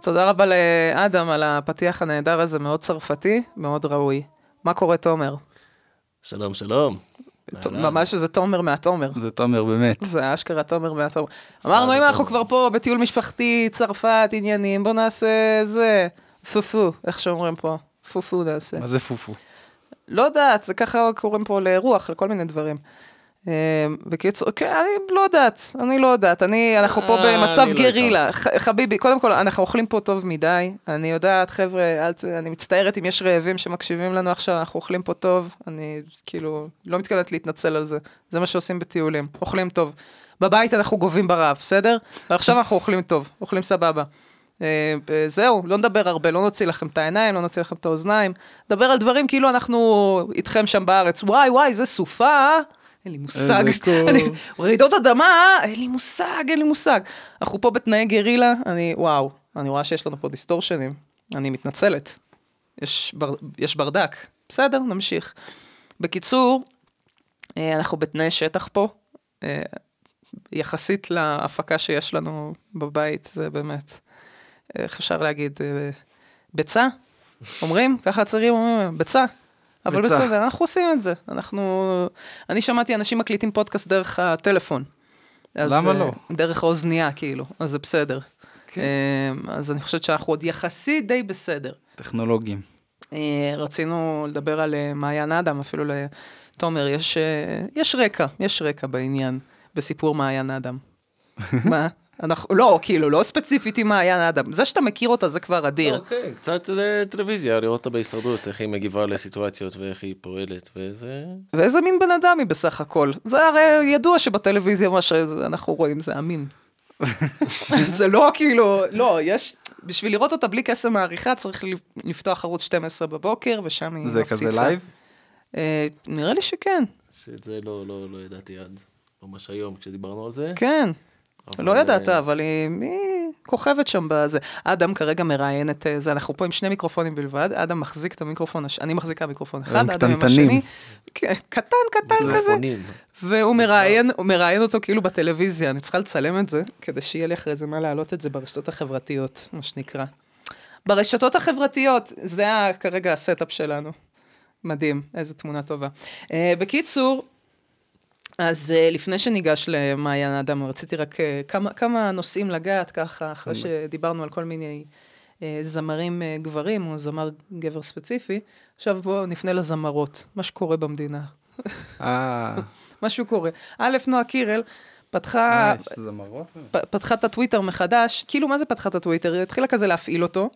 תודה רבה לאדם על הפתיח הנהדר הזה, מאוד צרפתי, מאוד ראוי. מה קורה, תומר? שלום, שלום. ת- ממש איזה תומר מהתומר. זה תומר, באמת. זה אשכרה תומר מהתומר. אמרנו, אם אנחנו כבר פה בטיול משפחתי, צרפת, עניינים, בוא נעשה זה. פופו, איך שאומרים פה. פופו נעשה. מה זה פופו? לא יודעת, זה ככה קוראים פה לאירוח, לכל מיני דברים. אה, בקיצור, כן, אני לא יודעת, אני לא יודעת, אני, אנחנו פה אה, במצב לא גרילה. חביבי, קודם כל, אנחנו אוכלים פה טוב מדי, אני יודעת, חבר'ה, אני מצטערת אם יש רעבים שמקשיבים לנו עכשיו, אנחנו אוכלים פה טוב, אני כאילו לא מתכוונת להתנצל על זה, זה מה שעושים בטיולים, אוכלים טוב. בבית אנחנו גובים ברעב, בסדר? ועכשיו אנחנו אוכלים טוב, אוכלים סבבה. אה, זהו, לא נדבר הרבה, לא נוציא לכם את העיניים, לא נוציא לכם את האוזניים. נדבר על דברים כאילו אנחנו איתכם שם בארץ. וואי, וואי, זה סופה, אה? אין לי מושג. אני- רעידות אדמה, אה? אין לי מושג, אין לי מושג. אנחנו פה בתנאי גרילה, אני, וואו, אני רואה שיש לנו פה דיסטורשנים. אני מתנצלת. יש, בר, יש ברדק. בסדר, נמשיך. בקיצור, אנחנו בתנאי שטח פה. יחסית להפקה שיש לנו בבית, זה באמת, איך אפשר להגיד, אה, ביצה? אומרים? ככה הצעירים אומרים, ביצה. אבל ביצה. בסדר, אנחנו עושים את זה. אנחנו... אני שמעתי אנשים מקליטים פודקאסט דרך הטלפון. אז, למה אה, לא? דרך האוזנייה, כאילו, אז זה בסדר. כן. אה, אז אני חושבת שאנחנו עוד יחסית די בסדר. טכנולוגים. אה, רצינו לדבר על אה, מעיין אדם, אפילו לתומר, יש, אה, יש רקע, יש רקע בעניין, בסיפור מעיין אדם. מה? אנחנו, לא, כאילו, לא ספציפית עם מעיין אדם. זה שאתה מכיר אותה זה כבר אדיר. אוקיי, קצת אה, טלוויזיה, לראות אותה בהישרדות, איך היא מגיבה לסיטואציות ואיך היא פועלת, וזה... ואיזה מין בן אדם היא בסך הכל. זה הרי ידוע שבטלוויזיה מה שאנחנו רואים זה אמין. זה לא כאילו, לא, יש, בשביל לראות אותה בלי קסם העריכה צריך לפתוח ערוץ 12 בבוקר, ושם היא זה מפציצה. כזה live? אה, נראה לי שכן, שאת זה לא, לא, לא ידעתי עד ממש היום כשדיברנו על זה. כן. אבל, לא ידעת, אה, אבל היא, היא כוכבת שם בזה. אדם כרגע מראיין את אה, זה, אנחנו פה עם שני מיקרופונים בלבד, אדם מחזיק את המיקרופון, הש... אני מחזיקה מיקרופון אחד, אדם עם. השני. כן, קטן, קטן כזה. והוא מראיין, מראיין אותו כאילו בטלוויזיה, אני צריכה לצלם את זה, כדי שיהיה לי אחרי זה מה להעלות את זה ברשתות החברתיות, מה שנקרא. ברשתות החברתיות, זה כרגע ה setup שלנו. מדהים, איזה תמונה טובה. אה, בקיצור, אז אה, לפני שניגש למעיין האדם, רציתי רק אה, כמה, כמה נושאים לגעת ככה, אחרי שדיברנו על כל מיני אה, זמרים גברים, או זמר גבר ספציפי. עכשיו בואו נפנה לזמרות, מה שקורה במדינה. אה, משהו קורה. א', נועה קירל פתחה, אה, יש זמרות? פ- פתחה את הטוויטר מחדש, כאילו, מה זה פתחה את הטוויטר? היא התחילה כזה להפעיל אותו.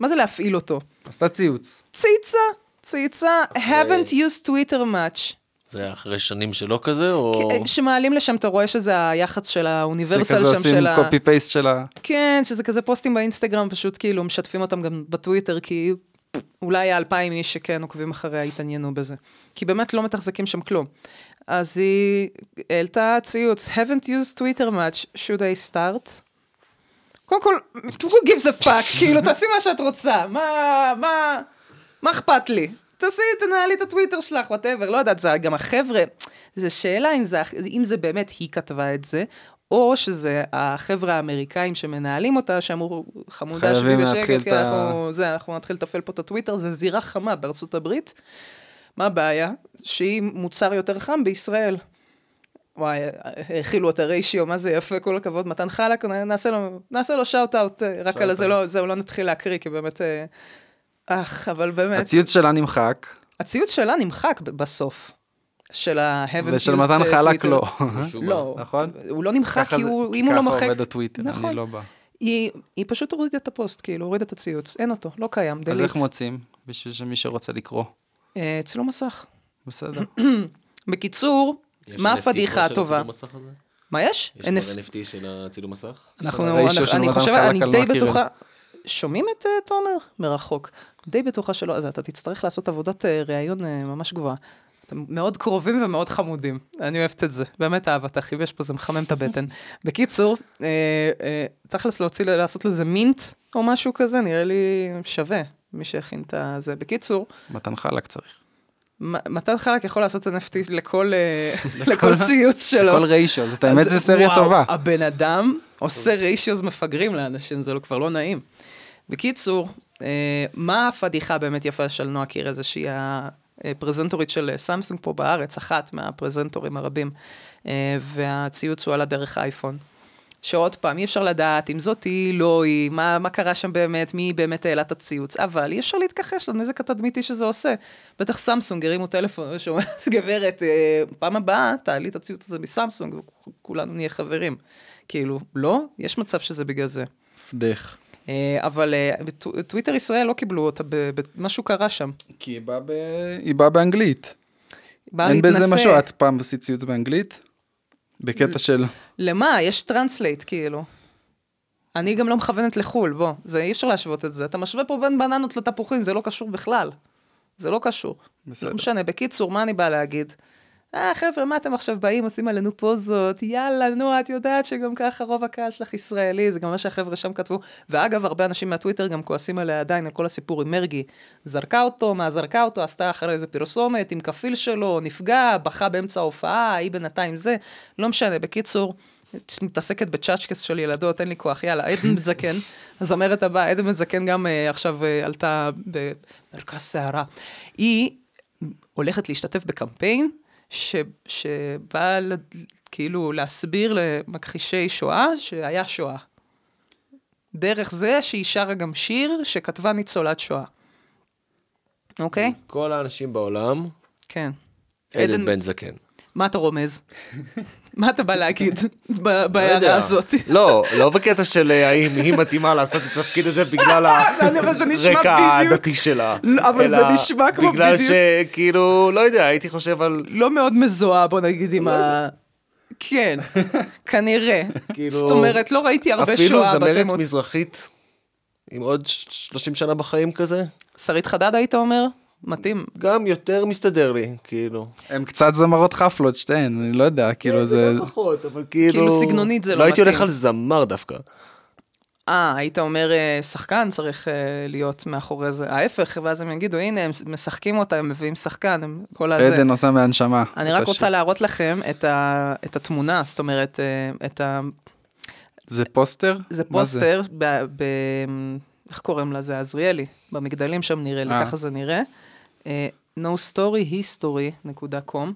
מה זה להפעיל אותו? עשתה ציוץ. צייצה, צייצה, haven't used Twitter much. זה אחרי שנים שלא כזה, או... כי- שמעלים לשם, אתה רואה שזה היח"צ של האוניברסל שכזה שם עושים של ה... קופי פייסט של ה... כן, שזה כזה פוסטים באינסטגרם, פשוט כאילו משתפים אותם גם בטוויטר, כי אולי האלפיים איש שכן עוקבים אחריה יתעניינו בזה. כי באמת לא מתחזקים שם כלום. אז היא העלתה ציוץ, haven't used Twitter much, should I start? קודם כל, who gives a fuck, כאילו, תעשי מה שאת רוצה, מה, מה, מה אכפת לי? תעשי, תנהלי את הטוויטר שלך, whatever, לא יודעת, זה גם החבר'ה, זו שאלה אם זה, אם זה באמת היא כתבה את זה, או שזה החבר'ה האמריקאים שמנהלים אותה, שאמרו, חמודה, שבי בשקט, כי אנחנו, זה, אנחנו נתחיל לתפעל פה את הטוויטר, זה זירה חמה בארצות הברית. מה הבעיה? שהיא מוצר יותר חם בישראל. וואי, האכילו את הריישיו, מה זה יפה, כל הכבוד, מתן חלק, נעשה לו, נעשה לו shout-out, רק על זה, לא, זהו, לא נתחיל להקריא, כי באמת, אה, אך, אבל באמת, הציוץ שלה נמחק, הציוץ שלה נמחק בסוף, של ה-haven't ושל מתן אה, חלק. לא. לא, נכון? הוא לא נמחק, ככה כי הוא, כי אם הוא לא ככה מוחק, עובד הטוויטר, נכון. אני לא בא. היא, היא פשוט הורידה את הפוסט, כאילו, הורידה את הציוץ, אין אותו, לא קיים, אז דליט. איך מוצאים? בשביל שמי שרוצה לקרוא. אה, צילום מסך. בסדר. בקיצור, מה הפדיחה הטובה? הצילום מסך הזה? מה יש? יש כבר NFT של הצילום מסך? אנחנו, אני, חושבת, אני די. בטוחה, שומעים את uh, תומר? מרחוק. די בטוחה שלא, אז אתה תצטרך לעשות עבודת uh, ראיון uh, ממש גבוהה. אתם מאוד קרובים ומאוד חמודים, אני אוהבת את זה, באמת אהבת אחיו, יש פה, זה מחמם את הבטן. בקיצור, אה, אה, תכלס להוציא, לעשות לזה מינט או משהו כזה, נראה לי שווה, מי שהכין את זה. בקיצור, מתן חלק צריך. מתן חלק יכול לעשות NFT לכל, לכל ציוץ שלו. כל ריישו, זאת האמת זה סריה טובה. הבן אדם עושה ריישיוז מפגרים לאנשים, זה לא- כבר לא נעים. בקיצור, אה, מה הפדיחה באמת יפה של נועה קירל, זה שהיא הפרזנטורית של סמסונג פה בארץ, אחת מהפרזנטורים הרבים, אה, והציוץ הוא עלה דרך אייפון. שעוד פעם, אי אפשר לדעת אם זאת היא, לא היא, מה, מה קרה שם באמת, מי באמת העלה את הציוץ, אבל אי אפשר להתכחש לנזק התדמיתי שזה עושה. בטח סמסונג הרימו טלפון, שאומרת, גברת, אה, פעם הבאה תעלי את הציוץ הזה מסמסונג, וכולנו נהיה חברים. כאילו, לא, יש מצב שזה בגלל זה. פדך. אה, אבל אה, טוויטר ישראל לא קיבלו אותה, משהו קרה שם. כי היא באה ב- היא באה באנגלית. בא אין בזה. משהו, את פעם עשית ציוץ באנגלית? בקטע של... למה? יש translate, כאילו. אני גם לא מכוונת לחו"ל, בוא, זה אי אפשר להשוות את זה. אתה משווה פה בין בננות לתפוחים, זה לא קשור בכלל. זה לא קשור. בסדר. לא משנה. בקיצור, מה אני באה להגיד? אה, חבר'ה, מה אתם עכשיו באים, עושים עלינו פוזות? יאללה, נו, את יודעת שגם ככה רוב הקהל שלך ישראלי, זה גם מה שהחבר'ה שם כתבו. ואגב, הרבה אנשים מהטוויטר גם כועסים עליה עדיין, על כל הסיפור עם מרגי. זרקה אותו, מה זרקה אותו, עשתה אחרי איזה פרסומת עם כפיל שלו, נפגע, בכה באמצע ההופעה, היא בינתיים זה. לא משנה, בקיצור, מתעסקת בצ'אצ'קס של ילדות, אין לי כוח, יאללה, עדן בן זקן, הזמרת הבאה, עדן בן זקן גם אה, עכשיו אה, עלתה במרכז סערה. היא הולכת להשתתף בקמפיין ש, שבא כאילו להסביר למכחישי שואה שהיה שואה. דרך זה שהיא שרה גם שיר שכתבה ניצולת שואה. אוקיי? כל האנשים בעולם, כן. עדן בן זקן. מה אתה רומז? מה אתה בא להגיד לא. בהערה הזאת? לא, לא בקטע של אה, האם היא מתאימה לעשות את התפקיד הזה בגלל הרקע הדתי שלה. לא, אבל זה נשמע כמו בגלל בדיוק- שכאילו, לא יודע, הייתי חושב על... לא מאוד מזוהה, בוא נגיד, עם ה... כן, כנראה. כאילו- זאת אומרת, לא ראיתי הרבה אפילו שואה זמרת בתמות. מזרחית עם עוד ש- 30 שנה בחיים כזה, שרית חדד היית אומר? מתאים. גם יותר מסתדר לי, כאילו. הם קצת זמרות חפלות שתיהן, אני לא יודע, כאילו זה... לא פחות, אבל כאילו... כאילו סגנונית זה לא לא הייתי מתאים. הולך על זמר דווקא. אה, היית אומר, אה, שחקן צריך אה, להיות מאחורי זה. ההפך, ואז הם יגידו, הנה, הם משחקים אותה, הם מביאים שחקן, הם כל הזה. עדן עושה מהנשמה. אני רק רוצה להראות לכם את, ה, את התמונה, זאת אומרת, אה, את ה... זה פוסטר? זה פוסטר, ב, ב, איך קוראים לזה? עזריאלי. במגדלים שם נראה לי, אה. ככה זה נראה. אה, nostoryhistory.com,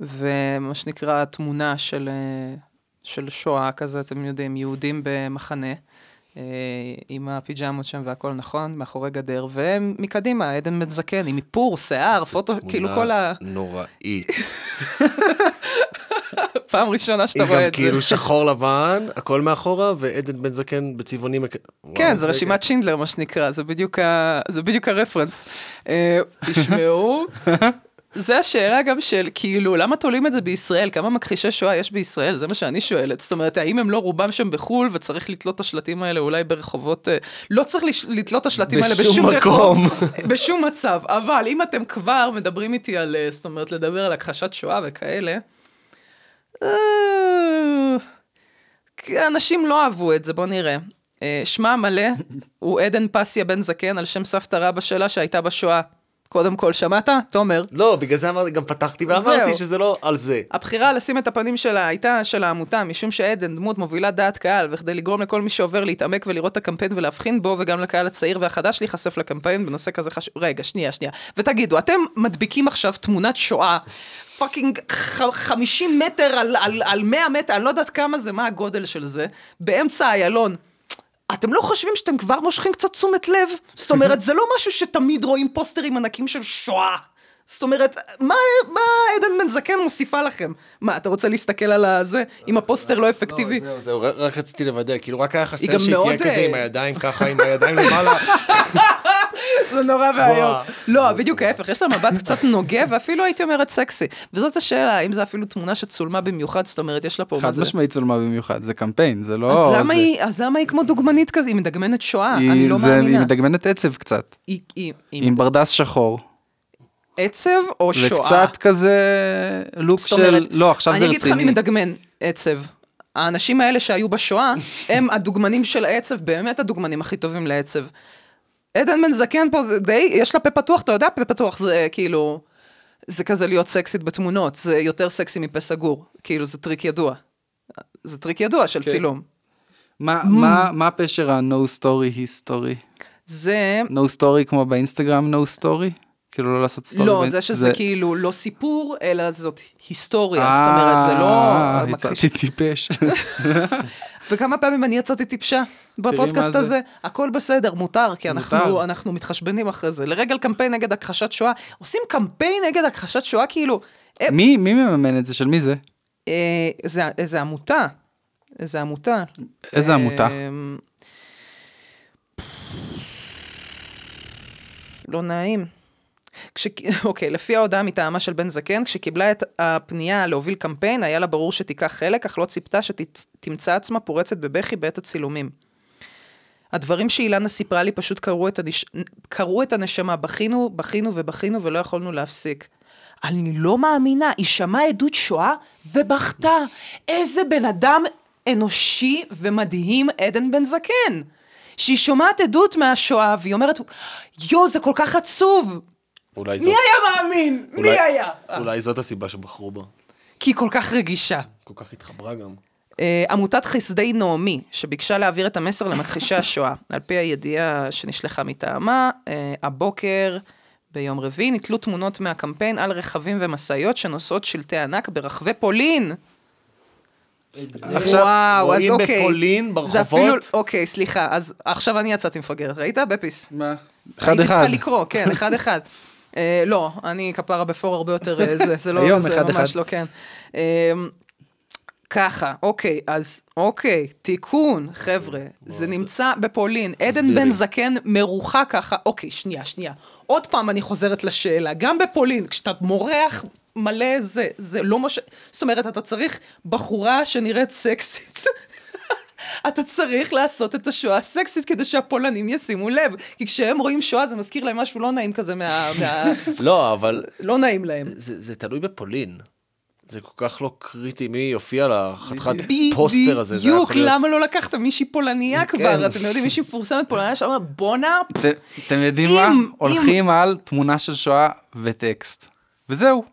ומה שנקרא תמונה של, אה, של שואה כזה, אתם יודעים, יהודים במחנה. אה, עם הפיג'מות שם והכל נכון, מאחורי גדר, ומקדימה, עדן בן זקן, עם איפור, שיער, פוטו, כאילו כל ה... נוראית. פעם ראשונה שאתה היא גם רואה את זה. כאילו שחור לבן, הכל מאחורה, ועדן בן זקן בצבעונים... כן, זה. רשימת שינדלר, מה שנקרא, זה בדיוק, ה... זה בדיוק הרפרנס. אה, תשמעו, זה השאלה גם של, כאילו, למה תולים את זה בישראל? כמה מכחישי שואה יש בישראל? זה מה שאני שואלת. זאת אומרת, האם הם לא רובם שם בחו"ל, וצריך לתלות את השלטים האלה אולי ברחובות... אה, לא צריך לתלות את השלטים האלה בשום מקום. רחוב, בשום מצב. אבל אם אתם כבר מדברים איתי על, אה, זאת אומרת, לדבר על הכחשת שואה וכאלה, אה, אנשים לא אהבו את זה, בוא נראה. אה, שמה המלא הוא עדן פסיה בן זקן, על שם סבתא רבא שלה שהייתה בשואה. קודם כל, שמעת? תומר. לא, בגלל זה אמרתי, גם פתחתי ואמרתי זהו. שזה לא על זה. הבחירה לשים את הפנים שלה הייתה של העמותה, משום שעדן דמות מובילת דעת קהל, וכדי לגרום לכל מי שעובר להתעמק ולראות את הקמפיין ולהבחין בו, וגם לקהל הצעיר והחדש להיחשף לקמפיין בנושא כזה חשוב. רגע, שנייה, שנייה. ותגידו, אתם מדביקים עכשיו תמונת שואה, fucking ח- 50 מטר על, על, על 100 מטר, אני לא יודעת כמה זה, מה הגודל של זה, באמצע איילון. אתם לא חושבים שאתם כבר מושכים קצת תשומת לב? זאת אומרת, זה לא משהו שתמיד רואים פוסטרים ענקים של שואה. זאת אומרת, מה, מה עדן בן זקן מוסיפה לכם? מה, אתה רוצה להסתכל על הזה? אם הפוסטר לא אפקטיבי? זהו, זהו, רק- רציתי לוודא, כאילו רק היה חסר שהיא תהיה כזה אה, עם הידיים ככה, עם הידיים למעלה. זה נורא ואיום. לא, בדיוק ההפך, יש לה מבט קצת נוגה, ואפילו הייתי אומרת סקסי. וזאת השאלה, האם זו אפילו תמונה שצולמה במיוחד, זאת אומרת, יש לה פה חד זה. משמעית צולמה במיוחד, זה קמפיין, זה לא... אז למה זה- היא, אז למה היא כמו דוגמנית כזה? היא מדגמנת שואה, אני לא זה- היא מאמינה. מדגמנת עצב קצת, עם ברדס שחור. עצב או זה שואה? קצת כזה לוק של... לא, עכשיו זה אני אגיד לך מי רציני. מדגמן עצב. האנשים האלה שהיו בשואה, הם הדוגמנים של העצב, באמת הדוגמנים הכי טובים לעצב. עדן בן זקן פה, זה די, יש לה פה פתוח, אתה יודע, פה פתוח זה כאילו... זה כזה להיות סקסית בתמונות, זה יותר סקסי מפה סגור. כאילו, זה טריק ידוע. זה טריק ידוע של כן. צילום. מה- מה מה פשר ה-no story history? זה, no story כמו באינסטגרם no story? כאילו לא לעשות סטורי? לא, זה שזה כאילו לא סיפור, אלא זאת היסטוריה. זאת אומרת, זה לא... אה, יצאתי טיפש. וכמה פעמים אני יצאתי טיפשה בפודקאסט זה. הזה? הכל בסדר, מותר, כי אנחנו, מותר. אנחנו מתחשבנים אחרי זה. לרגל קמפיין נגד הכחשת שואה, עושים קמפיין נגד הכחשת שואה, כאילו, אה, מי מי מממן את זה? של מי זה? אה, זה, איזה עמותה, איזה עמותה. איזה עמותה? אה, לא נעים. כש... אוקיי, לפי ההודעה מטעמה של בן זקן, כשקיבלה את הפנייה להוביל קמפיין, היה לה ברור שתיקח חלק, אך לא ציפתה שתמצא עצמה פורצת בבכי בעת הצילומים. הדברים שאילנה סיפרה לי פשוט קרעו את, הנש... את הנשמה, בכינו, בכינו ובכינו ולא יכולנו להפסיק. אני לא מאמינה, היא שמעה עדות שואה ובכתה. איזה בן אדם אנושי ומדהים עדן בן זקן. שהיא שומעת עדות מהשואה והיא אומרת, יואו, זה כל כך עצוב. אולי זאת, מי היה מאמין? מי אולי- היה? אולי זאת הסיבה שבחרו בה. כי היא כל כך רגישה. כל כך התחברה גם. אה, עמותת חסדי נעמי, שביקשה להעביר את המסר למכחישי השואה. על פי הידיעה שנשלחה מטעמה, אה, הבוקר, ביום רביעי, נתלו תמונות מהקמפיין על רכבים ומשאיות שנושאות שלטי ענק ברחבי פולין. עכשיו, וואו, אז רואים אוקיי. בפולין, זה אפילו, ברחובות? אוקיי, סליחה, אז עכשיו אני יצאתי מפגרת, ראית? בפיס. מה? אחד הייתי אחד. צריכה לקרוא, כן, אחד אחד. אה, לא, אני כפרה בפור הרבה יותר אה, זה, זה לא, היום זה אחד ממש אחד. לא, כן. אה, ככה, אוקיי, אז אוקיי, תיקון, חבר'ה, זה נמצא בפולין. עדן. בן זקן מרוחק ככה, אוקיי, שנייה, שנייה. עוד פעם אני חוזרת לשאלה, גם בפולין, כשאתה מורח מלא זה, זה לא מה ש... זאת אומרת, אתה צריך בחורה שנראית סקסית. אתה צריך לעשות את השואה סקסית כדי שהפולנים ישימו לב. כי כשהם רואים שואה זה מזכיר להם משהו לא נעים כזה מה... מה... לא, אבל לא נעים להם. זה, זה תלוי בפולין. זה כל כך לא קריטי מי יופיע לחתיכת בדיוק, פוסטר הזה. להיות- למה לא לקחת מישהי פולניה כן. כבר? אתם יודעים, מישהי מפורסמת פולניה שאומרת, בואנה, אתם יודעים מה? הולכים על תמונה של שואה וטקסט. וזהו.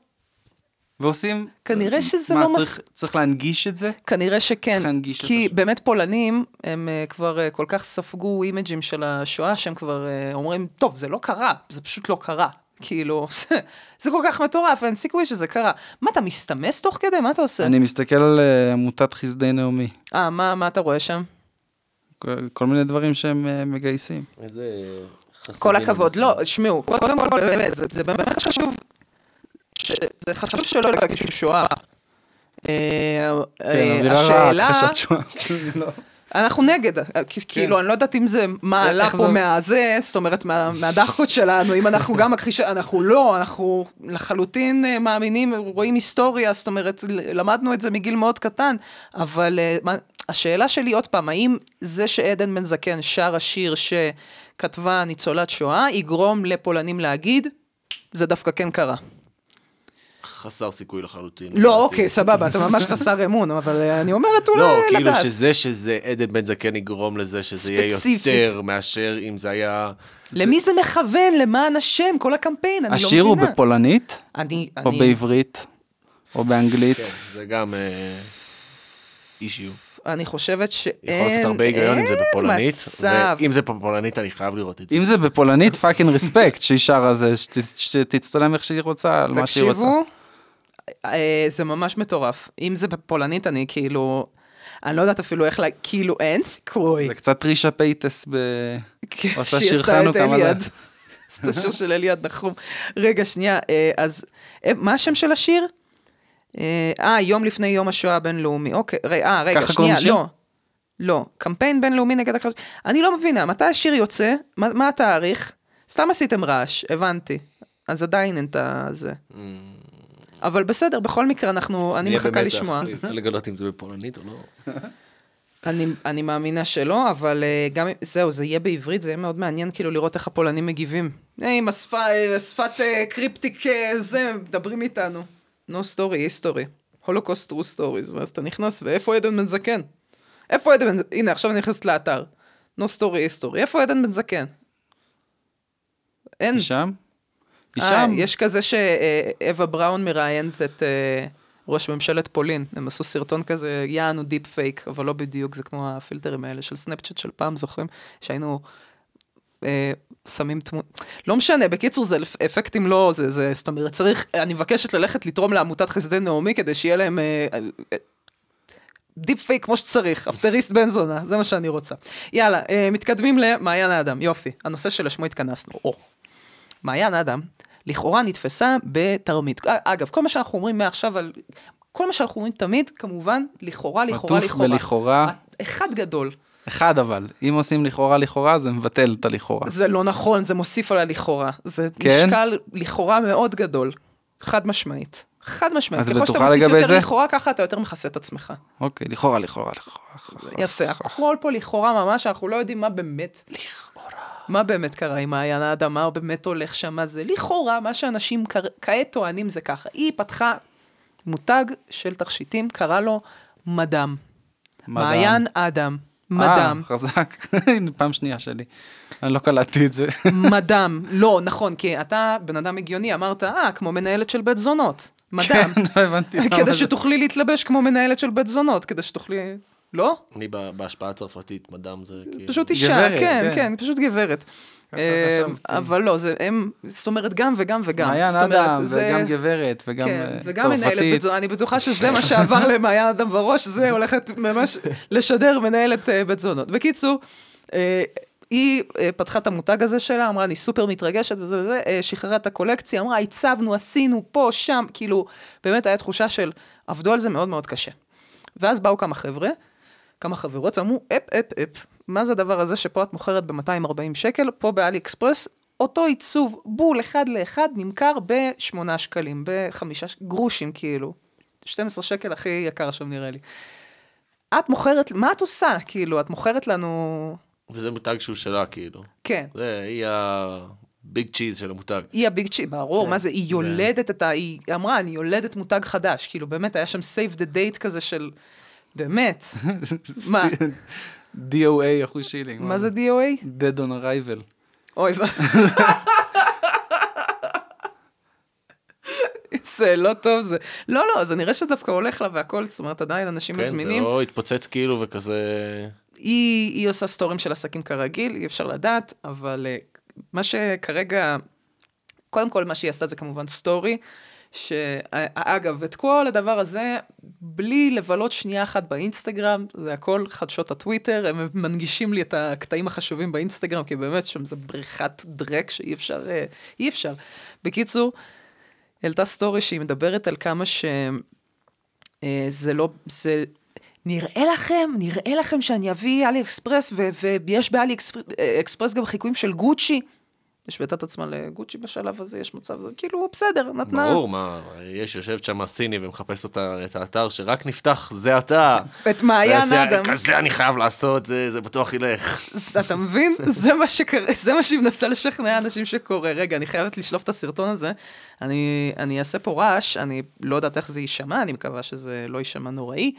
ועושים... כנראה שזה מה, לא צריך- צריך להנגיש את זה? כנראה שכן, צריך להנגיש את כי השואה. באמת פולנים, הם אה, כבר אה, כל כך ספגו אימג'ים של השואה, שהם כבר אה, אומרים, טוב, זה לא קרה, זה פשוט לא קרה. כאילו, זה, זה כל כך מטורף, אין סיכוי שזה קרה. מה, אתה מסתמס תוך כדי? מה אתה עושה? אני מסתכל על אה, עמותת חסדי נעמי. אה, מה, מה אתה רואה שם? כל- כל מיני דברים שהם אה, מגייסים. איזה כל הכבוד. לא. שמעו, קודם כל, באמת, זה, זה באמת חשוב, זה חשוב שלא יגישו שואה. אה, כן, אה, אווירה השאלה, שואה. לא. אנחנו נגד, אה, כי- כאילו, אני לא יודעת אם זה מה עלה איך פה זה- מהזה, זאת אומרת, מה- מהדחקות שלנו, אם אנחנו גם מכחיש... אנחנו לא, אנחנו לחלוטין אה, מאמינים, רואים היסטוריה, זאת אומרת, למדנו את זה מגיל מאוד קטן, אבל אה, השאלה שלי עוד פעם, האם זה שעדן בן זקן שר השיר שכתבה ניצולת שואה, יגרום לפולנים להגיד, זה דווקא כן קרה. חסר סיכוי לחלוטין. לא. אוקיי, סבבה, אתה ממש חסר אמון, אבל אה, אני אומרת אולי לא, לדעת. כאילו שזה שזה עדן בן זקן יגרום לזה שזה יהיה. יותר מאשר אם זה היה... למי זה מכוון? למען השם? כל הקמפיין, אני לא מבינה. השיר הוא בפולנית, אני, או בעברית, או באנגלית. כן, זה גם אישיו. אני חושבת שאין, יכול לעשות הרבה היגיון אם זה בפולנית. מצב. ואם זה בפולנית אני חייב לראות את זה. אם זה בפולנית, פאקינג רספקט, שהיא שרה זה, שת- שתצטלם איך שהיא רוצה, על מה שהיא רוצה. תקשיבו, אה, זה ממש מטורף. אם זה בפולנית, אני כאילו, אני לא יודעת אפילו איך, לה, כאילו, אין סיכוי. זה קצת רישה פייטס ב... עושה שהיא שיר עשתה את חנוכה? אליעד. עשתה שיר של אליעד נחום. רגע, שנייה, אה, אז אה, מה השם של השיר? אה, אה, יום לפני יום השואה הבינלאומי. אוקיי, אה, רגע, שנייה? לא. לא, קמפיין בינלאומי נגד הכחש... אני לא מבינה, מתי השיר יוצא? מה, מה התאריך? סתם עשיתם רעש, הבנתי. אז עדיין אין את הזה. אבל בסדר, בכל מקרה, אנחנו, אני נהיה מחכה במתח לשמוע. לגלות אם זה בפולנית או לא. אני, אני מאמינה שלא, אבל uh, גם, זהו, זה יהיה בעברית, זה יהיה מאוד מעניין כאילו לראות איך הפולנים מגיבים. אה, עם השפה, אה, שפת אה, cryptic אה, זה, מדברים איתנו. No story, history. Holocaust true stories, ואז אתה נכנס, ואיפה עדן בן זקן? איפה עדן בן זקן? הנה, עכשיו אני נכנסת לאתר. No story, history. איפה עדן בן זקן? אין. שם? היא אה, שם. יש כזה שאווה בראון מראיינת את אה, ראש ממשלת פולין. הם עשו סרטון כזה, יענו deep fake, אבל לא בדיוק, זה כמו הפילטרים האלה של סנאפצ'אט של פעם, זוכרים? שהיינו אה, שמים תמונה. לא משנה, בקיצור, זה אפקטים לא, זה, זה, זאת אומרת, צריך, אני מבקשת ללכת לתרום לעמותת חסדי נעמי כדי שיהיה להם... אה, אה, deep fake כמו שצריך, אפטריסט בן זונה, זה מה שאני רוצה. יאללה, אה, מתקדמים למעיין האדם, יופי, הנושא שלשמו התכנסנו. או, מעיין האדם, לכאורה נתפסה בתרמית. אה, אגב, כל מה שאנחנו אומרים מעכשיו על... כל מה שאנחנו אומרים תמיד, כמובן, לכאורה, לכאורה, לכאורה. בלכאורה. אחד גדול. אחד אבל, אם עושים לכאורה לכאורה, זה מבטל את הלכאורה. זה לא נכון, זה מוסיף על הלכאורה. זה כן? משקל לכאורה מאוד גדול. חד משמעית. חד משמעית. ככל שאתה מוסיף יותר זה? לכאורה, ככה אתה יותר מכסה את עצמך. אוקיי, לכאורה, לכאורה, לכאורה. יפה, הכל פה לכאורה ממש, אנחנו לא יודעים מה באמת... לכאורה. מה באמת קרה עם מעיין האדם, מה באמת הולך שם, זה לכאורה, מה שאנשים כעת טוענים זה ככה. היא פתחה מותג של תכשיטים, קרא לו מדם. מעיין אדם. מדם. אה, חזק. פעם שנייה שלי. אני לא קלטתי את זה. מדם. לא, נכון, כי אתה בן אדם הגיוני, אמרת, אה, כמו מנהלת של בית זונות. מדם. כן, לא הבנתי. כדי. שתוכלי להתלבש כמו מנהלת של בית זונות, כדי שתוכלי... לא? אני ב- בהשפעה הצרפתית, מדם זה כאילו... פשוט אישה, גברת, כן, כן. כן, פשוט גברת. אה, חשבתי. אבל לא, זה הם, זאת אומרת, גם וגם וגם. מעיין אדם, זה- וגם גברת, וגם כן, אה, וגם מנהלת צרפתית. אני בטוחה שזה מה שעבר למעיין אדם בראש, זה הולכת ממש לשדר מנהלת אה, בית זונות. בקיצור, אה, היא פתחה את המותג הזה שלה, אמרה, אני סופר מתרגשת וזה וזה, שחררה את הקולקציה, אמרה, הצבנו, עשינו, פה, שם, כאילו, באמת היה תחושה של, עבדו על זה מאוד מאוד קשה. ואז באו כמה חבר'ה, כמה חברות, ואמרו, אפ, אפ, אפ, מה זה הדבר הזה שפה את מוכרת ב-240 שקל, פה באלי אקספרס, אותו עיצוב בול אחד לאחד נמכר ב-8 שקלים, בחמישה גרושים כאילו. 12 שקל הכי יקר שם נראה לי. את מוכרת, מה את עושה? כאילו, את מוכרת לנו... וזה מותג שהוא שלה, כאילו. כן. זה, היא הביג צ'יז של המותג. היא הביג צ'י, ברור, כן, מה זה, היא זה- יולדת את ה... היא אמרה, אני יולדת מותג חדש. כאילו, באמת, היה שם save the date כזה של... באמת. מה? DOA אחושילינג. מה זה DOA? Dead on arrival. אוי, ו- זה לא טוב זה. לא, לא, זה נראה שדווקא הולך לה והכל, זאת אומרת, עדיין אנשים כן, זה מזמינים. לא התפוצץ כאילו וכזה... היא, היא עושה סטורים של עסקים כרגיל, אי אפשר לדעת, אבל אה, מה שכרגע, קודם כל מה שהיא עשתה זה כמובן סטורי, שאגב, את כל הדבר הזה, בלי לבלות שנייה אחת באינסטגרם, זה הכל חדשות הטוויטר, הם מנגישים לי את הקטעים החשובים באינסטגרם, כי באמת שם זה בריכת דרק שאי אפשר, אה, אי אפשר. בקיצור, העלתה סטורי שהיא מדברת על כמה ש... אה, לא, זה, נראה לכם, נראה לכם שאני אביא אלי אקספרס, ויש באלי אה, אקספרס גם חיקויים של גוצ'י. השוותה את עצמה לגוצ'י בשלב הזה, יש מצב, זה כאילו, בסדר, נתנה. ברור, מה, יש, יושבת שם סיני ומחפש אותה, את האתר שרק נפתח, זה אתה. את מעיין אדם. כזה אני חייב לעשות, זה זה בטוח ילך. אתה מבין? זה מה שקרה, זה מה שהיא מנסה לשכנע אנשים שקורה. רגע, אני חייבת לשלוף את הסרטון הזה. אני, אני אעשה פה רעש, אני לא יודעת איך זה יישמע, אני מקווה שזה לא יישמע נוראי,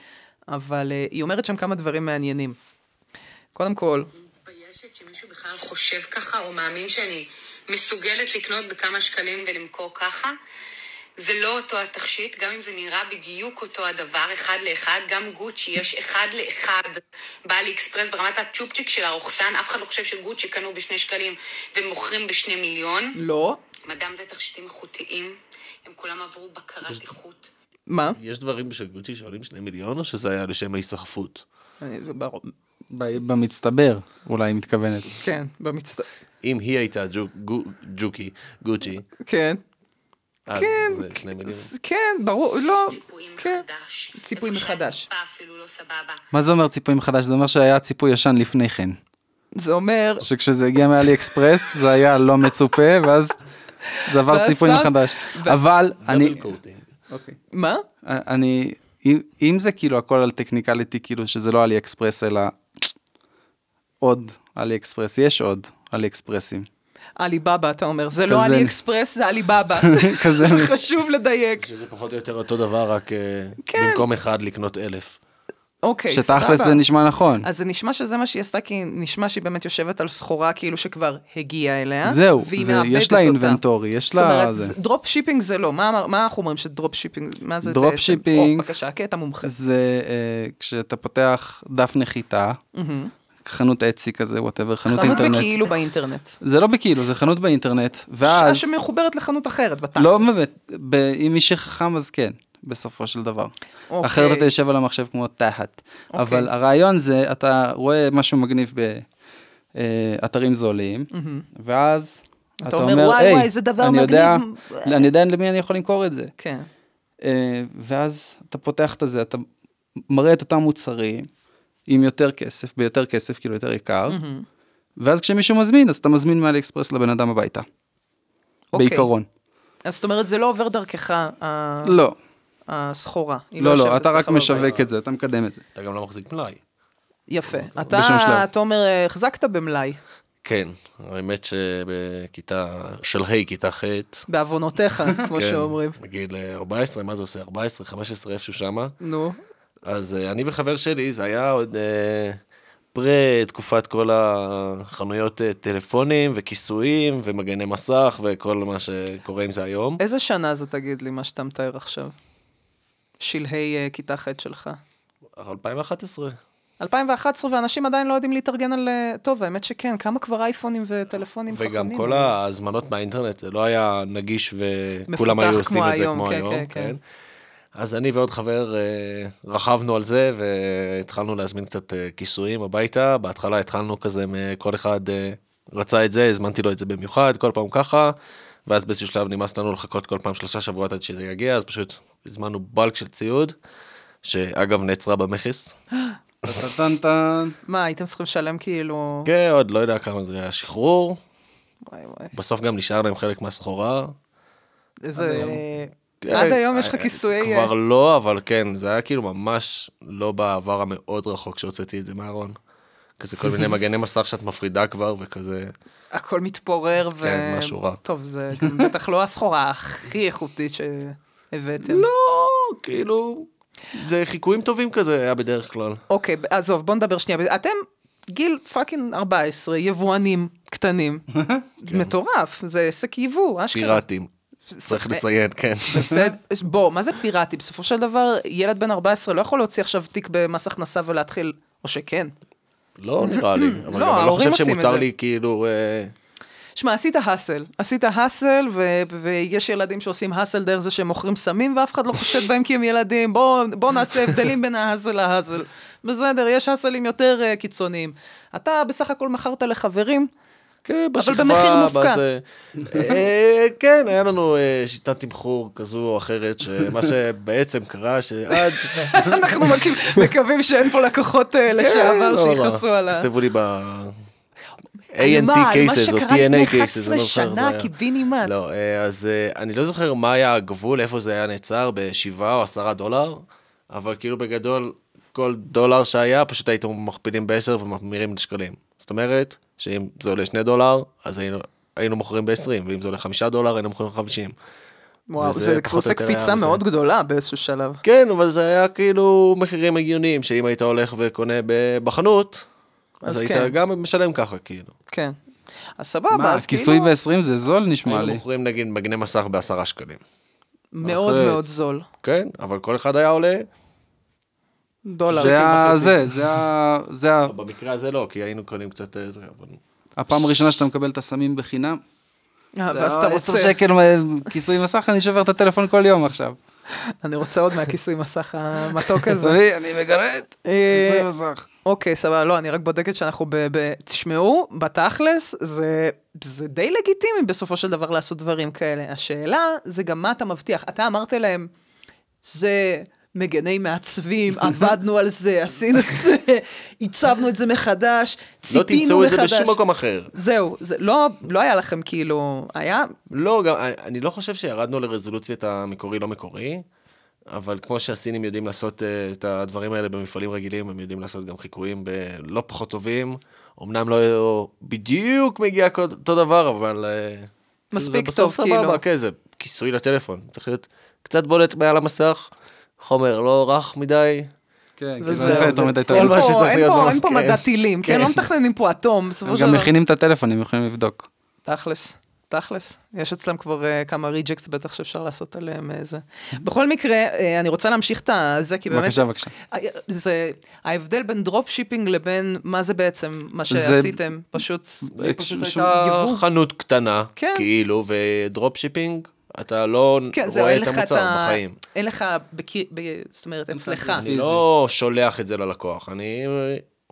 אבל uh, היא אומרת שם כמה דברים מעניינים. קודם כל, מתביישת שמישהו בכלל חושב ככה, או מאמין שאני מסוגלת לקנות בכמה שקלים ולמכור ככה. זה לא אותו התכשיט, גם אם זה נראה בדיוק אותו הדבר, אחד לאחד, גם גוצ'י יש אחד לאחד באלי אקספרס ברמת הצ'ופצ'יק של הרוכסן, אף אחד לא חושב שגוצ'י קנו בשני שקלים ומוכרים בשני מיליון. לא. מדם זה תכשיטים איכותיים, הם כולם עברו בקרת איכות. מה? יש דברים של גוצ'י שעולים שני מיליון, או שזה היה לשם ההיסחפות? במצטבר, אולי היא מתכוונת. כן, במצט... אם היא הייתה ג'ו- גו- ג'וקי, גוצ'י, כן. כן, כן, ברור, לא. כן. ציפוי מחדש. לא. מה זה אומר ציפוי מחדש? זה אומר שהיה ציפוי ישן לפני כן. זה אומר, שכשזה הגיע מאלי אקספרס זה היה לא מצופה, ואז זה עבר ציפוי מחדש. אבל אני. אוקיי. מה? אני, אם זה כאילו הכל על technicality, כאילו שזה לא אלי אקספרס, אלא עוד אלי אקספרס, יש עוד אלי אקספרסים. עליבאבא, אתה אומר. זה לא כזה- אלי אקספרס, זה עליבאבא. כזה, חשוב לדייק. שזה פחות או יותר אותו דבר, רק אה, כן. במקום אחד לקנות אלף. אוקיי, שתכלס סבבה. זה נשמע נכון. אז זה נשמע שזה מה שהיא עשתה, כי נשמע שהיא באמת יושבת על סחורה כאילו שכבר הגיעה אליה. זהו, והיא זה- מאבדת יש לה. inventory, יש זאת לה אומרת, זה. drop shipping זה לא, מה, מה אנחנו אומרים ש drop shipping, מה זה drop בעצם? shipping- או, בבקשה, כי אתה מומחה. זה אה, כשאתה פותח דף נחיתה, חנות Etsy כזה, whatever, חנות חנות אינטרנט. בכאילו באינטרנט. זה לא בכאילו, זה חנות באינטרנט, ואז... ש- שמחוברת לחנות אחרת, בתכלס. לא באמת, ב- אם מי שחכם אז כן, בסופו של דבר. אוקיי. אחרת אתה יושב על המחשב כמו תחת. אוקיי. אבל הרעיון זה, אתה רואה משהו מגניב באתרים זולים, ואז אתה אומר, אומר, "וואי, היי, וואי, איזה דבר אני יודע- מגניב." אני יודע למי אני יכול למכור את זה. כן. אה, ואז אתה פותח את זה, אתה מראה את אותם מוצרים עם יותר כסף, ביותר כסף, כאילו יותר יקר, ואז כשמישהו מזמין, אז אתה מזמין מאלי אקספרס לבן אדם הביתה. אוקיי. בעיקרון. אז זאת אומרת, זה לא עובר דרכך, ה- לא, הסחורה. לא, יושבת לא, אתה רק בבית. משווק את זה, אתה מקדם את זה. אתה גם לא מחזיק מלאי. יפה. בשום אתה. תומר, החזקת במלאי, כן, האמת שבכיתה של ה', כיתה ח', בעוונותיך, כמו כן, שאומרים. בגיל אה, 14, מה זה עושה? 14, 15, איפשהו שמה. נו, אז אה, אני וחבר שלי, זה היה עוד אה, פרה תקופת כל החנויות אה, טלפונים וכיסויים ומגני מסך וכל מה שקורה עם זה היום. איזה שנה זה, תגיד לי, מה שאתה מתאר עכשיו? שלהי אה, כיתה ח' שלך. 2011. 2011, ואנשים עדיין לא יודעים להתארגן על... אה, טוב, האמת שכן, כמה כבר אייפונים וטלפונים חכמים. וגם כל ההזמנות מהאינטרנט, זה לא היה נגיש וכולם היו עושים את זה היום, כמו כן, היום. כן, כן. כן. אז אני ועוד חבר אה, רכבנו על זה והתחלנו להזמין קצת אה, כיסויים הביתה. בהתחלה התחלנו כזה, כל אחד אה, רצה את זה, הזמנתי לו את זה במיוחד, כל פעם ככה. ואז באיזשהו שלב נמאס לנו לחכות כל פעם שלושה שבועות עד שזה יגיע, אז פשוט הזמנו בלק של ציוד, שאגב נעצרה במכס. מה, הייתם צריכים לשלם כאילו... כן, עוד לא יודע כמה זה היה שחרור, וואי וואי. בסוף גם נשאר להם חלק מהסחורה. איזה... כן, עד היום יש לך אה, כיסויי... כבר לא, אבל כן, זה היה כאילו ממש לא בעבר המאוד רחוק שהוצאתי את זה מהארון. כזה כל מיני מגני מסך שאת מפרידה כבר, וכזה... הכל מתפורר ו... כן, משהו רע. טוב, זה גם בטח לא הסחורה הכי איכותית שהבאתם. לא, כאילו... זה חיקויים טובים כזה היה בדרך כלל. אוקיי, עזוב, בוא נדבר שנייה. אתם גיל fucking 14, יבואנים קטנים. מטורף, זה עסק יבוא, אשכרה. פיראטים, צריך לציין, כן. בסדר, בוא, מה זה פיראטי? בסופו של דבר, ילד בן 14 לא יכול להוציא עכשיו תיק במס הכנסה ולהתחיל, או שכן. לא נראה לי, אבל לא, אני לא חושב שמותר. לי כאילו... אה, שמע, עשית האסל, עשית האסל, ו- ויש ילדים שעושים האסל דרך זה שהם מוכרים סמים, ואף אחד לא חושד בהם כי הם ילדים, בוא, בוא נעשה הבדלים בין ההאסל להאסל. בסדר, יש האסלים יותר uh, קיצוניים. אתה בסך הכל מכרת לחברים, כן, אבל בשכבה, במחיר מופקע. בזה- אה, כן, היה לנו אה, שיטת תמחור כזו או אחרת, שמה שבעצם קרה, שעד... אנחנו מק- מקווים שאין פה לקוחות uh, לשעבר לא, לא. שיכעסו על ה... תכתבו לי ב... מה? ANT מה cases או שקרה לפני TNA cases, 11 אני לא זוכר. שנה, זה היה. קיבינימט. לא, אה, אז אה, אני לא זוכר מה היה הגבול, איפה זה היה נעצר, בשבעה או עשרה דולר, אבל כאילו בגדול, כל דולר שהיה, פשוט הייתם מכפילים בעשר וממירים לשקלים. זאת אומרת, שאם זה עולה שני דולר, אז היינו, היינו מוכרים ב-20, ואם זה עולה חמישה דולר, היינו מוכרים ב-50. וואו, זה עושה קפיצה זה. מאוד גדולה באיזשהו שלב. כן, אבל זה היה כאילו מחירים הגיוניים, שאם היית הולך וקונה בחנות, אז, אז היית כן. גם משלם ככה, כאילו. כן. אז סבבה, מה, אז כיסוי כאילו ב-20 זה זול נשמע היינו לי. מוכרים נגיד מגני מסך בעשרה שקלים. מאוד אחרת. מאוד זול. כן, אבל כל אחד היה עולה, דולר. זה ה... וחצי. זה, זה ה... זה ה... במקרה הזה לא, כי היינו קונים קצת אה, זה, אבל... הפעם הראשונה שאתה מקבל את הסמים בחינם. אה, ואז אתה עשר רוצה, שקל מ- כיסוי מסך, אני שובר את הטלפון כל יום עכשיו. אני רוצה עוד מהכיסוי מסך המתוק הזה. אני מגרד. אה, כיסוי מסך. אוקיי, סבבה, לא, אני רק בודקת שאנחנו ב... ב... תשמעו, בתכלס, זה, זה די לגיטימי בסופו של דבר לעשות דברים כאלה. השאלה זה גם מה אתה מבטיח. אתה אמרת להם, זה מגני מעצבים, עבדנו על זה, עשינו את זה, הצבנו את זה מחדש, לא ציפינו תמצאו את זה מחדש. בשום מקום אחר. זהו, זה לא, לא היה לכם כאילו, היה, לא, גם, אני- אני לא חושב שירדנו לרזולוציית המקורי לא מקורי, אבל כמו שהסינים יודעים לעשות אה, את הדברים האלה במפעלים רגילים, הם יודעים לעשות גם חיקויים בלא פחות טובים. אמנם לא בדיוק מגיע אותו דבר, אבל... אה, מספיק בסוף טוב, כאילו. סבבה, כן, זה כיסוי לטלפון. צריך להיות קצת בולט מעל המסך, חומר לא רך מדי, כן, וזהו. מדי אין כל מה פה- שצריך אין להיות פה- במח- אין פה כן. מדע טילים, כן? לא מתכננים פה אטום, בסופו הם של גם דבר. מכינים את הטלפון, הם יכולים לבדוק. תכלס, תכלס. יש אצלם כבר uh, כמה ריג'קטס בטח שאפשר לעשות עליהם איזה. בכל מקרה, uh, אני רוצה להמשיך את זה, כי באמת... בבקשה, בבקשה. אה, זה ההבדל בין דרופ שיפינג לבין מה זה בעצם מה שעשיתם, פשוט, זה פשוט פשוט הייתה. חנות קטנה, כן. כאילו, ודרופ שיפינג, אתה לא כן, רואה אין את המוצר ה... בחיים. אין לך, בקיר... ב... זאת אומרת, אצלך. אני פיזי. לא שולח את זה ללקוח, אני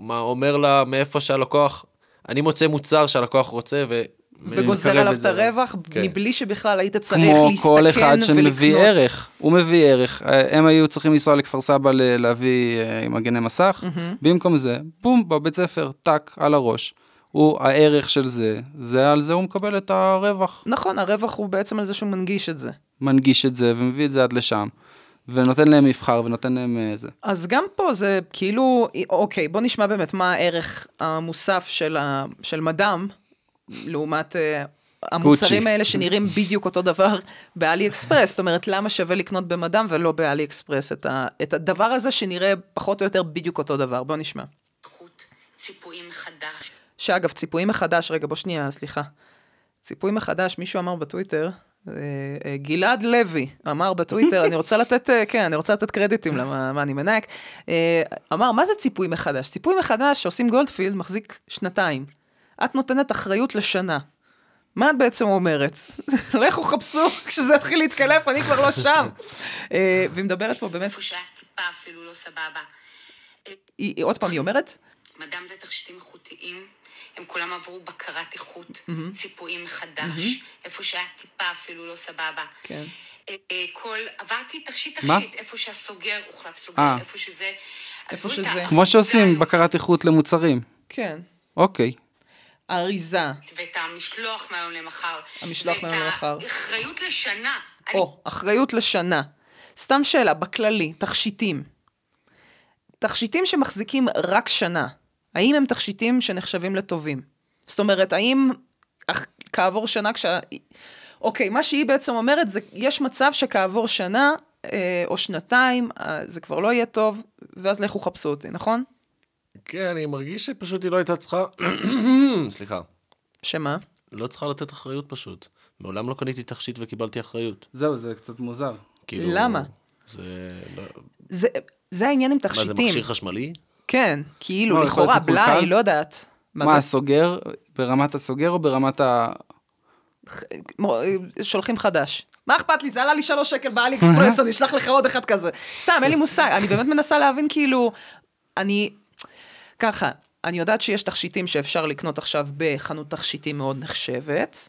מה, אומר לה מאיפה שהלקוח, אני מוצא מוצר שהלקוח רוצה ו... וגוזר עליו את. הרווח, כן. מבלי שבכלל היית צריך כמו להסתכן כל ולקנות. אחד שמביא ערך, הוא מביא ערך. אה, הם היו צריכים לנסוע לכפר סבא ל- להביא אה, מגני מסך, במקום זה, בום, בבית ספר, טאק, על הראש. הוא, הערך של זה, זה על זה הוא מקבל את הרווח. נכון, הרווח הוא בעצם על זה שהוא מנגיש את זה. מנגיש את זה ומביא את זה עד לשם. ונותן להם מבחר ונותן להם אה, זה. אז גם פה זה כאילו, אוקיי, בוא נשמע באמת מה הערך המוסף של, ה, של מדם, לעומת אה, המוצרים. האלה שנראים בדיוק אותו דבר באלי אקספרס. זאת אומרת, למה שווה לקנות במדם ולא באלי אקספרס את, ה, את הדבר הזה שנראה פחות או יותר בדיוק אותו דבר? בוא נשמע. ציפויים מחדש. שאגב, ציפוי מחדש, רגע, בוא שנייה, סליחה. ציפוי מחדש, מישהו אמר בטוויטר, אה, אה, גלעד לוי אמר בטוויטר, אני רוצה לתת, אה, כן, אני רוצה לתת קרדיטים למה מה אני מנהק, אמר, מה זה ציפוי מחדש? ציפוי מחדש שעושים גולדפילד מחזיק שנתיים. את נותנת אחריות לשנה. מה את בעצם אומרת? לכו חפשו, כשזה יתחיל להתקלף, אני כבר לא שם. והיא מדברת פה באמת, איפה שהיה טיפה אפילו לא סבבה. עוד פעם, היא אומרת, מדם זה תכשיטים איכותיים, הם כולם עברו בקרת איכות, ציפויים מחדש, איפה שהיה טיפה אפילו לא סבבה. כן. אה, אה, כל, עברתי תכשיט? תכשיט, איפה שהסוגר הוחלף סוגר, אה. איפה שזה... איפה שזה. כמו שעושים היום, בקרת איכות למוצרים. כן, אוקיי. אריזה, ואת המשלוח מהיום למחר. המשלוח מהיום למחר. ואת האחריות לשנה. אני או, אחריות לשנה. סתם שאלה, בכללי, תכשיטים. תכשיטים שמחזיקים רק שנה, האם הם תכשיטים שנחשבים לטובים? זאת אומרת, האם אח- כעבור שנה כשה... אוקיי, מה שהיא בעצם אומרת זה, יש מצב שכעבור שנה אה, או שנתיים, אה, זה כבר לא יהיה טוב, ואז לכו חפשו אותי, נכון? כן, אני מרגיש שפשוט היא לא הייתה צריכה, סליחה, שמה? לא צריכה לתת אחריות פשוט. מעולם לא קניתי תכשיט וקיבלתי אחריות. זהו, זה קצת מוזר. כאילו, למה? זה לא... זה, זה העניין עם מה, תכשיטים. זה מכשיר חשמלי? כן, כאילו, לכאורה? בלאי, לא יודעת. מה? הסוגר? ברמת הסוגר או ברמת ה... שולחים חדש. מה אכפת לי? זה עלה לי שלוש שקל באלי אקספרס, אני אשלח לך עוד אחד כזה. סתם, אין לי מושג, אני באמת מנסה להבין כאילו, אני, ככה, אני יודעת שיש תכשיטים שאפשר לקנות עכשיו בחנות תכשיטים מאוד נחשבת,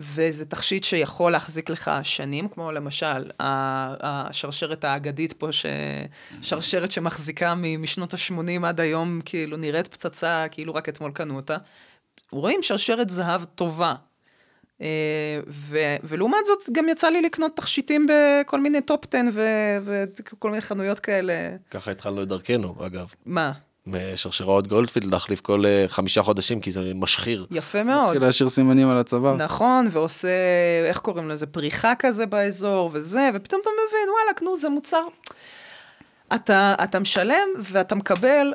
וזה תכשיט שיכול להחזיק לך שנים, כמו למשל השרשרת האגדית פה, ש... שרשרת שמחזיקה משנות ה-80 עד היום, כאילו נראית פצצה, כאילו רק אתמול קנו אותה. רואים שרשרת זהב טובה. אה, ו- ולעומת זאת, גם יצא לי לקנות תכשיטים בכל מיני טופ 10 ו- וכל מיני חנויות כאלה. ככה התחלנו את דרכנו, אגב. מה? משרשראות גולדפילד להחליף כל אה, חמישה חודשים, כי זה משחיר. יפה מאוד. התחיל להשאיר סימנים על הצוואר. נכון, ועושה, איך קוראים לזה, פריחה כזה באזור וזה, ופתאום אתה מבין, וואלכ, נו, זה מוצר... אתה, אתה משלם ואתה מקבל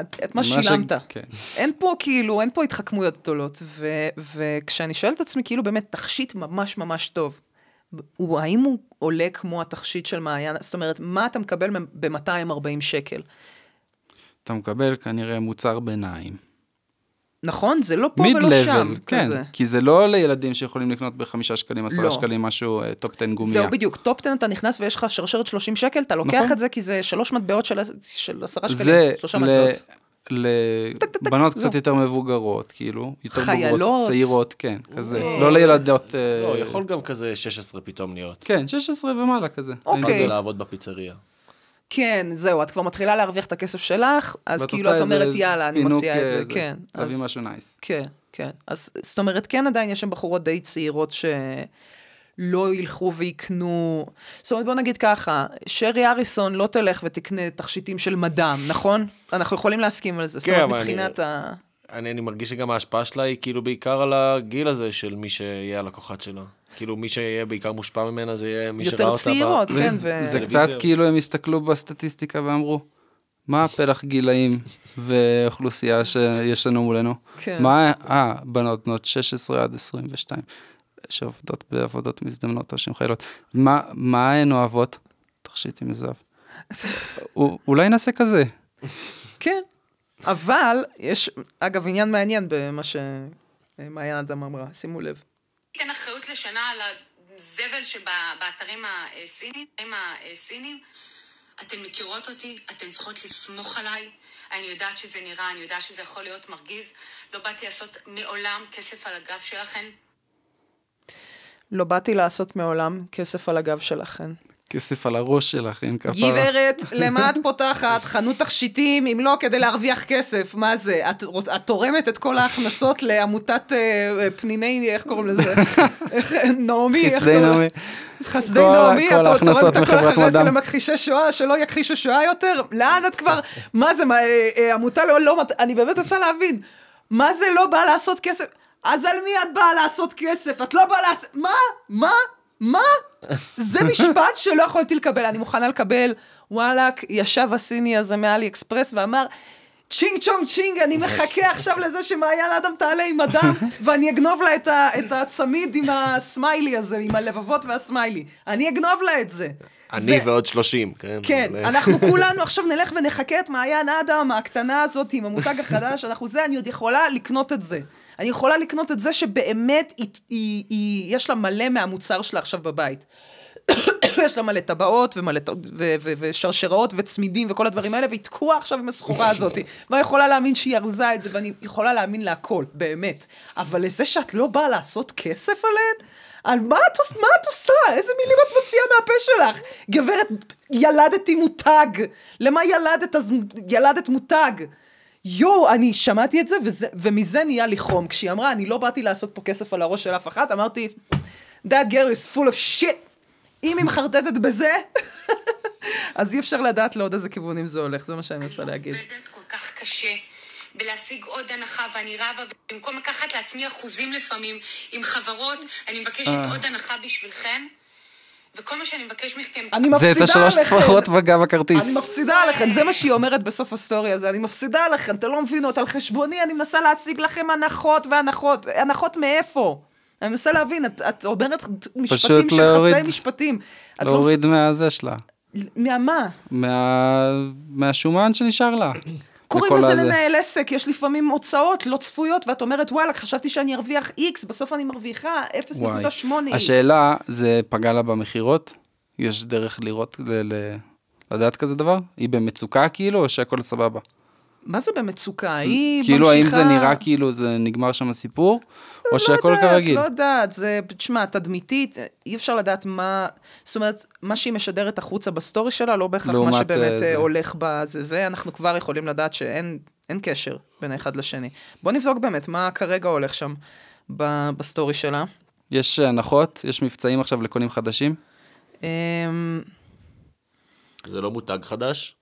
את, את מה ש- שילמת. כן. אין פה כאילו, אין פה התחכמויות גדולות. ו, וכשאני שואלת את עצמי, כאילו באמת, תכשיט ממש ממש טוב, הוא, האם הוא עולה כמו התכשיט של מעיין? זאת אומרת, מה אתה מקבל ב-240 שקל? אתה מקבל כנראה מוצר ביניים. נכון? זה לא פה מיד ולא שם. level, כן, כזה. כי זה לא לילדים שיכולים לקנות בחמישה שקלים, עשרה לא. שקלים, משהו אה, טופ 10 גומיה. זהו בדיוק, טופ 10 אתה נכנס ויש לך שרשרת 30 שקל, אתה לוקח נכון. את זה כי זה שלוש מטבעות של, של עשרה שקלים, זה שלושה ל- מטבעות. לבנות זהו. קצת יותר מבוגרות, כאילו, יותר חיילות. בוגרות, צעירות, כן, כזה, לא לילדות, אה, לא, יכול גם כזה 16 פתאום להיות. כן, 16 ומעלה כזה. אוקיי. התחלתי לעבוד בפיצריה. כן, זהו, את כבר מתחילה להרוויח את הכסף שלך, אז כאילו את אומרת, יאללה, אני מוציאה את זה, אה, כן. להביא אז- משהו נייס. כן, כן. אז זאת אומרת, כן עדיין יש שם בחורות די צעירות שלא ילכו ויקנו... זאת אומרת, בוא נגיד ככה, שרי אריסון לא תלך ותקנה תכשיטים של מדם, נכון? אנחנו יכולים להסכים על זה. זאת כן, אומרת, אבל אני- מבחינת ה... אני, אני מרגיש שגם ההשפעה שלה היא כאילו בעיקר על הגיל הזה של מי שיהיה הלקוחת שלה. כאילו מי שיהיה בעיקר מושפע ממנה זה יהיה מי שראה יותר אותה. ב- צעירות, כן, ו... זה. קצת כאילו הם הסתכלו בסטטיסטיקה ואמרו, מה הפלח גילאים ואוכלוסייה שיש לנו מולנו? כן. מה, אה, בנות בנות 16 עד 22, שעובדות בעבודות מזדמנות או שהן חיילות. מה, מה הן אוהבות? תכשיטים מזהב. אולי נעשה כזה. כן. אבל יש, אגב, עניין מעניין במה שמעיין אדם אמרה, שימו לב. תן אחריות לשנה על הזבל שבאתרים הסינים, הסינים. אתן מכירות אותי, אתן צריכות לסמוך עליי. אני יודעת שזה נראה, אני יודעת שזה יכול להיות מרגיז. לא באתי לעשות מעולם כסף על הגב שלכן. לא באתי לעשות מעולם כסף על הגב שלכן. כסף על הראש שלך, אין כפרה. גברת, למה את פותחת חנות תכשיטים אם לא כדי להרוויח כסף? מה זה? את, את תורמת את כל ההכנסות לעמותת אה, אה, פניני, איך קוראים לזה? איך, נעמי, איך קוראים- נעמי. חסדי נעמי, כל את תורמת הכל מחברת אחרי זה מד"ם. למכחישי שואה, שלא יכחישו שואה יותר? לאן את כבר, מה זה, מה, אה, אה, עמותה לא, לא, אני באמת מנסה להבין, מה זה לא באה לעשות כסף? אז על מי את באה לעשות כסף? את לא באה לעשות, מה? מה? מה? זה משפט שלא יכולתי לקבל, אני מוכנה לקבל, וואלאק, ישב הסיני הזה מאלי אקספרס ואמר, צ'ינג צ'ונג צ'ינג, אני מחכה עכשיו לזה שמעיין אדם תעלה עם אדם, ואני אגנוב לה את, ה, את הצמיד עם הסמיילי הזה, עם הלבבות והסמיילי. אני אגנוב לה את זה. אני זה- ועוד 30, כן? כן, אבל- אנחנו כולנו עכשיו נלך ונחקה את מעיין אדם, הקטנה הזאת, עם המותג החדש, אנחנו זה, אני עוד יכולה לקנות את זה. אני יכולה לקנות את זה שבאמת היא, היא, היא, יש לה מלא מהמוצר שלה עכשיו בבית. יש לה מלא טבעות ומלא ט- ו- ו- ושרשראות וצמידים וכל הדברים האלה, והיא תקועה עכשיו עם הסחורה הזאת. ואני יכולה להאמין שהיא ארזה את זה, ואני יכולה להאמין להכל, באמת. אבל לזה שאת לא באה לעשות כסף עליהן? על מה את, מה את עושה? איזה מילים את מוציאה מהפה שלך? גברת, ילדתי מותג. למה ילדת? אז ילדת מותג. יואו, אני שמעתי את זה, וזה, ומזה נהיה לי חום. כשהיא אמרה, אני לא באתי לעשות פה כסף על הראש של אף אחת, אמרתי, that girl is full of shit. אם היא מחרטטת בזה, אז אי אפשר לדעת לעוד איזה כיוונים זה הולך, זה מה שאני מנסה להגיד. עובדת כל כך קשה בלהשיג עוד הנחה, ואני רבה, ובמקום לקחת לעצמי אחוזים לפעמים עם חברות, אני מבקשת עוד הנחה בשבילכן, וכל מה שאני מבקש מכם... אני זה את מפסידה השלוש עליכם. ספרות בגב הכרטיס. אני מפסידה עליכם, זה מה שהיא אומרת בסוף הסטורי הזה, אני מפסידה עליכם, אתם לא מבינות, על חשבוני אני מנסה להשיג לכם הנחות והנחות, הנחות מאיפה? אני מנסה להבין, את, את אומרת משפטים של להוריד- חצאי משפטים. לא להוריד מהזה שלה. מהמה? מה- מהשומן שנשאר לה. קוראים לזה הזה. לנהל עסק, יש לפעמים הוצאות לא צפויות, ואת אומרת, וואלה, חשבתי שאני ארוויח איקס, בסוף אני מרוויחה 0.8 וואי. איקס. השאלה, זה פגע לה במכירות? יש דרך לראות, ל- ל- לדעת כזה דבר? היא במצוקה כאילו, או שהכל סבבה? מה זה במצוקה? היא כאילו, האם ממשיכה- זה נראה כאילו זה נגמר שם הסיפור, או שהכל לא יודעת, כרגיל? לא יודעת, זה, תשמע, תדמיתית, אי אפשר לדעת מה, זאת אומרת, מה שהיא משדרת החוצה בסטורי שלה, לא בהכרח מה לעומת, שבאמת אה, אה, זה. הולך בזה, זה אנחנו כבר יכולים לדעת שאין אין קשר בין האחד לשני. בוא נבדוק באמת מה כרגע הולך שם ב- בסטורי שלה. יש הנחות? יש מבצעים עכשיו לקונים חדשים? אמ, זה לא מותג חדש?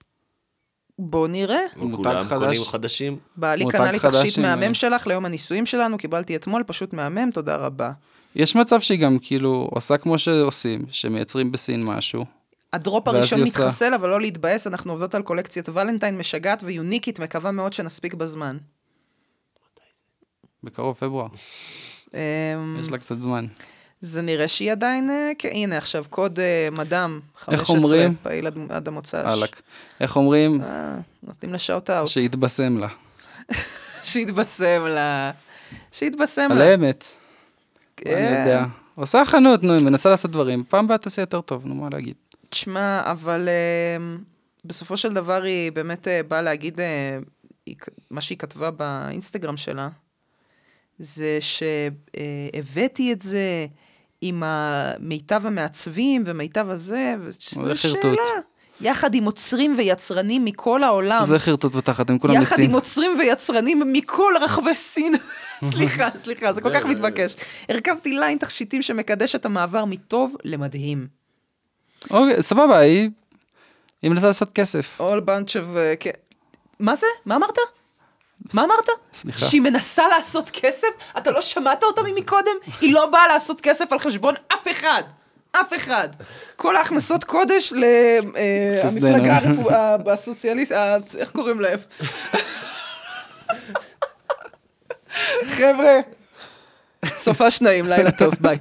בוא נראה. מותג חדש. קונים חדשים? בעלי קנה לי תכשיט מהמם אה, שלך ליום הנישואים שלנו, קיבלתי אתמול, פשוט מהמם, תודה רבה. יש מצב שהיא גם כאילו עושה כמו שעושים, שמייצרים בסין משהו. ה drop הראשון עושה- מתחסל, אבל לא להתבאס, אנחנו עובדות על קולקציית ולנטיין משגעת ויוניקית, מקווה מאוד שנספיק בזמן. בקרוב, פברואר. אמ, יש לה קצת זמן. זה נראה שהיא עדיין, אה, הנה עכשיו, קוד אה, מדאם, 15, איך אומרים? פעיל עד, עד המוצ"ש. וואלכ. איך אומרים? אה, נותנים לה שאוט אאוט. שיתבשם לה. שיתבשם לה. שיתבשם על לה. האמת. כן. אני יודע. עושה חנות, נו, היא מנסה לעשות דברים. פעם הבאה תעשה יותר טוב, נו, מה להגיד. תשמע, אבל אה, בסופו של דבר היא באמת אה, באה להגיד, מה שהיא כתבה באינסטגרם שלה, זה שהבאתי את זה עם המיטב המעצבים ומיטב הזה, זה וזו. שאלה. יחד עם עוצרים ויצרנים מכל העולם. זה חרטוט בתחת, הם כולם יחד בסין. עם עוצרים ויצרנים מכל רחבי סין. סליחה, סליחה, זה כל כך מתבקש. הרכבתי ליין תכשיטים שמקדש את המעבר מטוב למדהים. אוקיי, סבבה, היא... היא מנסה לעשות כסף. all bunch of... כן. מה זה? מה אמרת? מה אמרת? סליחה. שהיא מנסה לעשות כסף? אתה לא שמעת אותה ממקודם? היא לא באה לעשות כסף על חשבון אף אחד. אף אחד. כל ההכנסות קודש. למפלגה הרפו- ה- הסוציאליסט, ה- איך קוראים להם? חבר'ה, סופה שניים, לילה טוב, ביי.